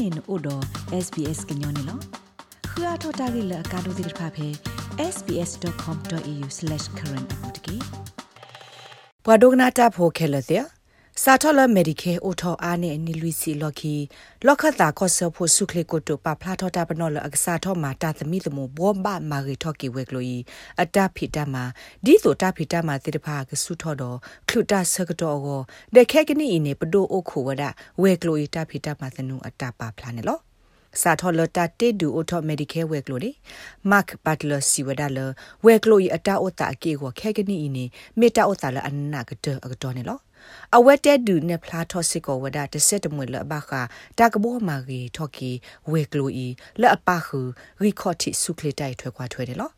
နေနို့တော့ SBS ကညောနေလောခရထတာဂိလကာဒိုဒိဖာဖေ sbs.com.au/current အပူတကေဘွာဒိုဂနာတာဖိုခဲလတဲ့ စာထလမေဒီကေအိုထောအားနဲ့နီလူစီလော်ခီလော်ခတာခော့ဆဖို့ဆုခလေကိုတိုပပလာထောတာပနော်လအကစားထောမာတာသမီသမဘောဘမာရီထော့ကီဝဲကလိုီအတဖီတမာဒီဆိုတဖီတမာတိတဖာကဆုထောတော့ခလုတာဆကတော့ကိုဒဲခဲကနီနေပဒိုအိုခိုဝဒဝဲကလိုီတဖီတမာသနုအတပါဖလာနေလောစာထောလတာတေဒူအိုတိုမက်ဒီကယ်ဝဲကလိုလေမတ်ဘတ်လာစီဝဒါလဝဲကလိုအတာအိုတာအကေကိုခဲကနီနေမေတာအိုတာလအနာကတအကတော်နေလော အဝက်တဲဒူနေဖလာထောစစ်ကိုဝဒတဆက်တမွေလဘခတာကဘောမာဂီထော်ကီဝဲကလိုဤလအပခုရီခေါ်တီဆုခလတိုက်ထွဲခွာထွဲတယ်လော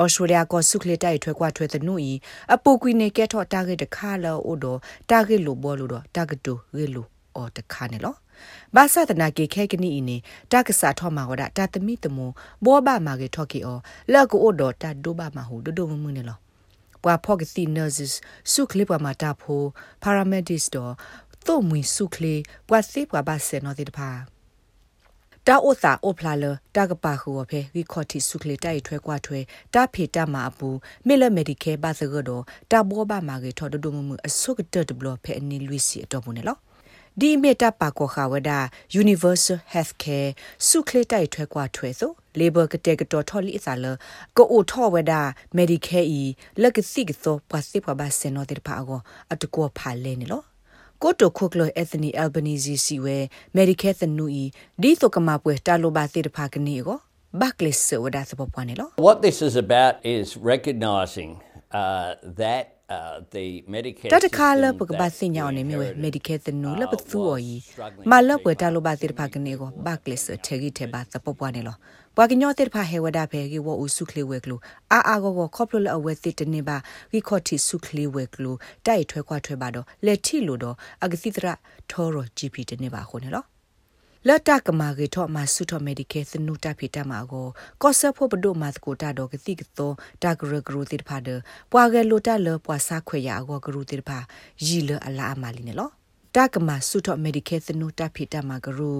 ဩစတြေးလျကဆုခလတိုက်ထွဲကွာထွဲတဲ့နုဤအပူကွီနေကဲထော့တာဂက်တခါလောအိုဒတာဂက်လိုဘောလိုတော့တာဂက်တူရေလိုအော်တခါနေလောဘာသာတနာကေခဲကနီနေတက္ကစာထောမှာဝဒတာတမိတမဘောဘာမာကေထော်ကီအောလက်ကိုအိုဒတာဒိုဘာမဟုဒိုဒိုမမှုနေလော ပွာဖော့ကစီနာဇစ်ဆုခလစ်ပွာမာတာဖိုပါရာမက်ဒစ်တော့သို့မွေဆုခလေပွာစေပွာဘာဆေနော်တိတဖာတာအိုသာအိုဖလာလတာကပါခုအဖေဝီခေါ်တီဆုခလေတိုက်ထွဲကွာထွဲတာဖေတာမာအပူမေလမက်ဒီကဲဘာသကတော့တာဘောဘာမာကေထော်ဒဒုံမှုအဆုကတတဘလဖေအနီလူစီအတော်ဘူးနေလောဒီမေတာပါကောခါဝဒ Universal Healthcare စုခလေတိုက်ထွဲကွာထွဲဆို labor ကတဲ့ကတော်ထော်လီအစားလကိုအိုထော်ဝဒ Medicare ဤလက်ကစီကသောပါစီပဘာစနောတေပါအောအတကောဖာလဲနေလောကိုတိုခိုကလိုအက်သနီအယ်ဘနီဇီစီဝဲ Medicare သနူဤဒီဆိုကမပွဲတာလိုပါတေတဖာကနေကို backlist ဝဒစပပွားနေလော What this is about is recognizing uh, that uh, the Medicare တတခါလပကဘာစညာနေမြဝ Medicare တနူလပသူအီမလပတလိုဘာတိဖာကနေကိုဘက်ကလစ်ထေဂီထေဘာသပပွားနေလောပွာကညောတိဖာဟေဝဒဖေဂီဝဥစုခလီဝဲကလူအာအာကိုကိုခေါပလအဝဲတိတနေပါဂီခေါတီစုခလီဝဲကလူတိုက်ထွဲခွာထွဲပါတော့လက်ထီလိုတော့အဂစီတရထောရ GP တနေပါခုနေ လောလတ်တကမာကေထောမှာဆုထောမက်ဒီကေစနုတဖိတမှာကိုကော့ဆဖို့ပဒုမတ်ကိုတာတော့ကတိကသောတာဂရဂရုတိဖာဒပွာကဲလိုတလပွာစာခွေရအောဂရုတိဖာရီလအလာအမာလီနေလောတကမာဆုထောမက်ဒီကေစနုတဖိတမှာဂရု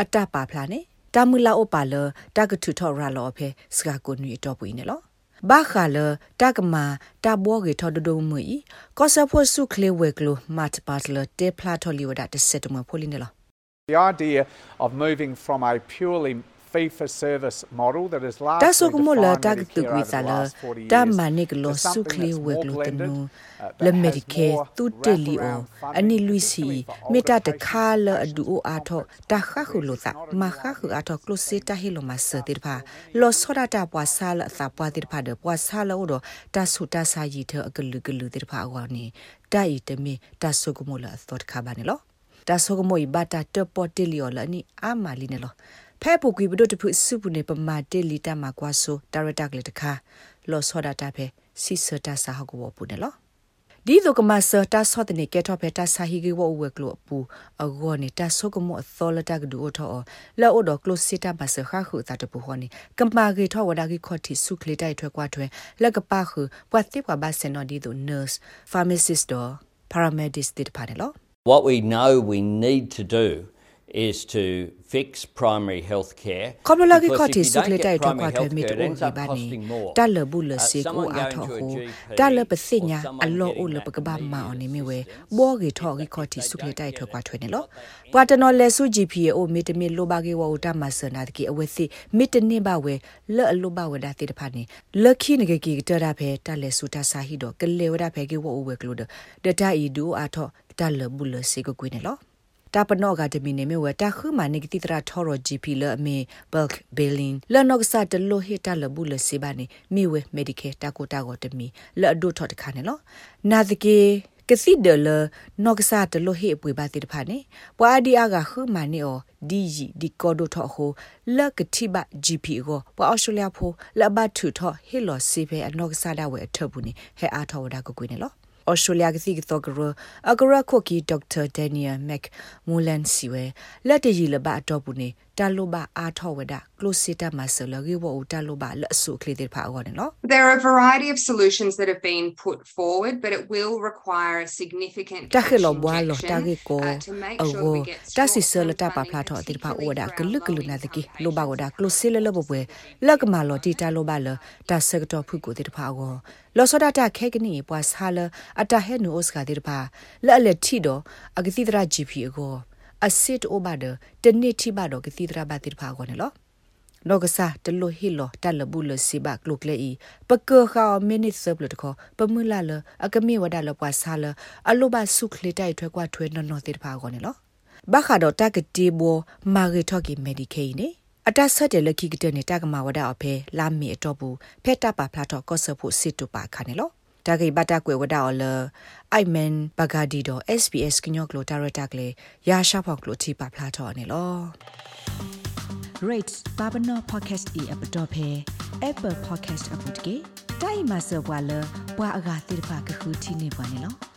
အတပါဖလာနေတာမူလာအိုပါလတကထုထောရာလောဖေစကာကိုနွေတော့ပွေးနေလောဘာခါလတကမာတဘောကေထော်ဒုံမွေကော့ဆဖို့ဆုခလေဝဲကလိုမတ်ပါတလတေဖလာထော်လီဝဒတဆက်တမဖိုလီနေလော The idea of moving from a purely fee for service model that is largely ta so mo la ta tu wi sa la ta ma ne lo su kle we lo te no le medike tu te li o ani lui si me ta de kha la adu o a tho ta kha khu lo sa ma kha khu a tho close se ta hi lo ma se te pha lo so da ta pwa sa la sa pwa te pha de pwa sa la o do ta su ta sa yi the a glu glu te pha wa ni ta yi te me ta so ko mo la thot kha ba ne lo တာဆိုကမွိဘတာတပေါ်တလီော်လနီအာမာလီနေလောဖဲပုကွေဘဒတ်ဖုစုပုနေပမာတလီတမကွာဆိုတာရတက်လေတခါလောဆောဒတာဖဲစီစတာစာဟကောပုနေလောဒီဒိုကမဆတာဆောတနေကေထောဖဲတာဆာဟီဂီဝဝဲကလောပူအဂောနေတာဆောကမောသောလတာကဒူထောလောအိုဒကလိုစီတာဘဆခါခုတာတပူဟောနေကမ္ပါဂီထောဝဒါဂီခေါတီဆုခလီတိုက်ထွဲကွာထွဲလက်ကပါခုပွာတိပွာဘဆနောဒီဒို nurse pharmacist တော့ paramedics တိတပါနေလော What we know we need to do is to fix primary health care. Komla ki khoti tai to kwa thwe mi to o ba ni. Ta le bu le se ko a tho ho. Ta le pa se nya a lo o le pa ka ba ma on ni mi we. Bo ki tho ki khoti sukle tai to kwa thwe ne lo. Pwa ta no le su GP o mi te mi lo ba ki wo ta ma sa na ki a we si mi te ni ba we le a lo ba we da ti ta pha ni. Le ki ne ki ta da phe ta le su ta sa hi do ke le we da phe ki wo o we klo de. De ta i du a tho ta le bu le se ko kwi ne lo. တာပနော့ကတမီနေမြဝတာခုမနေကတိတရာထော်ရ GP လအမေဘက်ဘီလင်းလနော့ဆာတလိုဟီတာလဘူးလစီဘာနေမိဝဲမက်ဒီကယ်တာကိုတာကိုတမီလအဒိုထော်တခါနေလောနာသကေကစီဒလနော့ဆာတလိုဟီအပွေပါတိတဖာနေပွာဒီအာကခုမနေအောဒီဂျီဒီကောဒိုထော်ဟိုလကတိဘ GP ကိုပွာအော်စတြေးလျဖိုလဘတ်ထူထော်ဟီလောစီဖေအနော့ဆာဒါဝဲအထဘူးနေဟဲအားထော်ဝဒါကိုကွေးနေလော ဩစတြေးလျကစီကတော့ကရအကရခုကီဒေါက်တာဒန်နီယယ်မက်မူလန်စီဝဲလက်တရီလဘအတော့ဘူးနေ တာလိုဘာအာထောဝဒကလိုစီတာမဆလဂီဝူတာလိုဘာလဆုခလီတေဖာအော်နော် There are a variety of solutions that have been put forward, but it will require a significant တခေ cash လောဘွာလော injection, တာဂေကို uh, to make အ sure ဝ we get တဆီဆလတာပါဖလာထောတေဖာအော်ဒါကလုကလုနာတကီလိုဘာဝဒါကလိုစီလလဘပွဲလကမာလောတီတာလိုဘာလတာဆက်တော့ဖုကိုတေဖာအောလောစဒတာခဲကနီပွာဆာလအတဟဲနူဩစကာတေဖာလဲ့လက်ထီတော့အကတိတရာ GP ကို အစစ်အိုဘာဒတနေ့ထိပါတော့ကတိတရာဘာတေဖာကိုနော်နောကစားတလိုဟီလိုတလဘူးလစီဘကလုကလေဤပကခါမီနစ်ဆပ်လတခပမူလာလအကမီဝဒါလပွားဆာလအလိုဘဆုခလေတိုက်ထွဲကွာထွဲနော်နော်တေဖာကောနေလောဘခါတော့တကတိဘောမာဂီထော့ကီမက်ဒီကေနေအတဆက်တယ်လခိကတဲ့နေတကမာဝဒါအဖေလာမီအတော့ဘူးဖက်တာပါဖလာတော့ကော့ဆဖို့စစ်တူပါခါနေလော တကိဘတာကွယ်ဝဒါအလအိုင်မန်ဘဂါဒီတော့ SBS ကညော့ကလိုတာရတာကလေရာရှာဖောက်ကလိုတီပါဖလာတော့နေလော rate babano podcast e app dot phe apple podcast app တကေတိုင်မဆဘွာလဘွာအဂါတိဖာကခုတီနေပါနေလော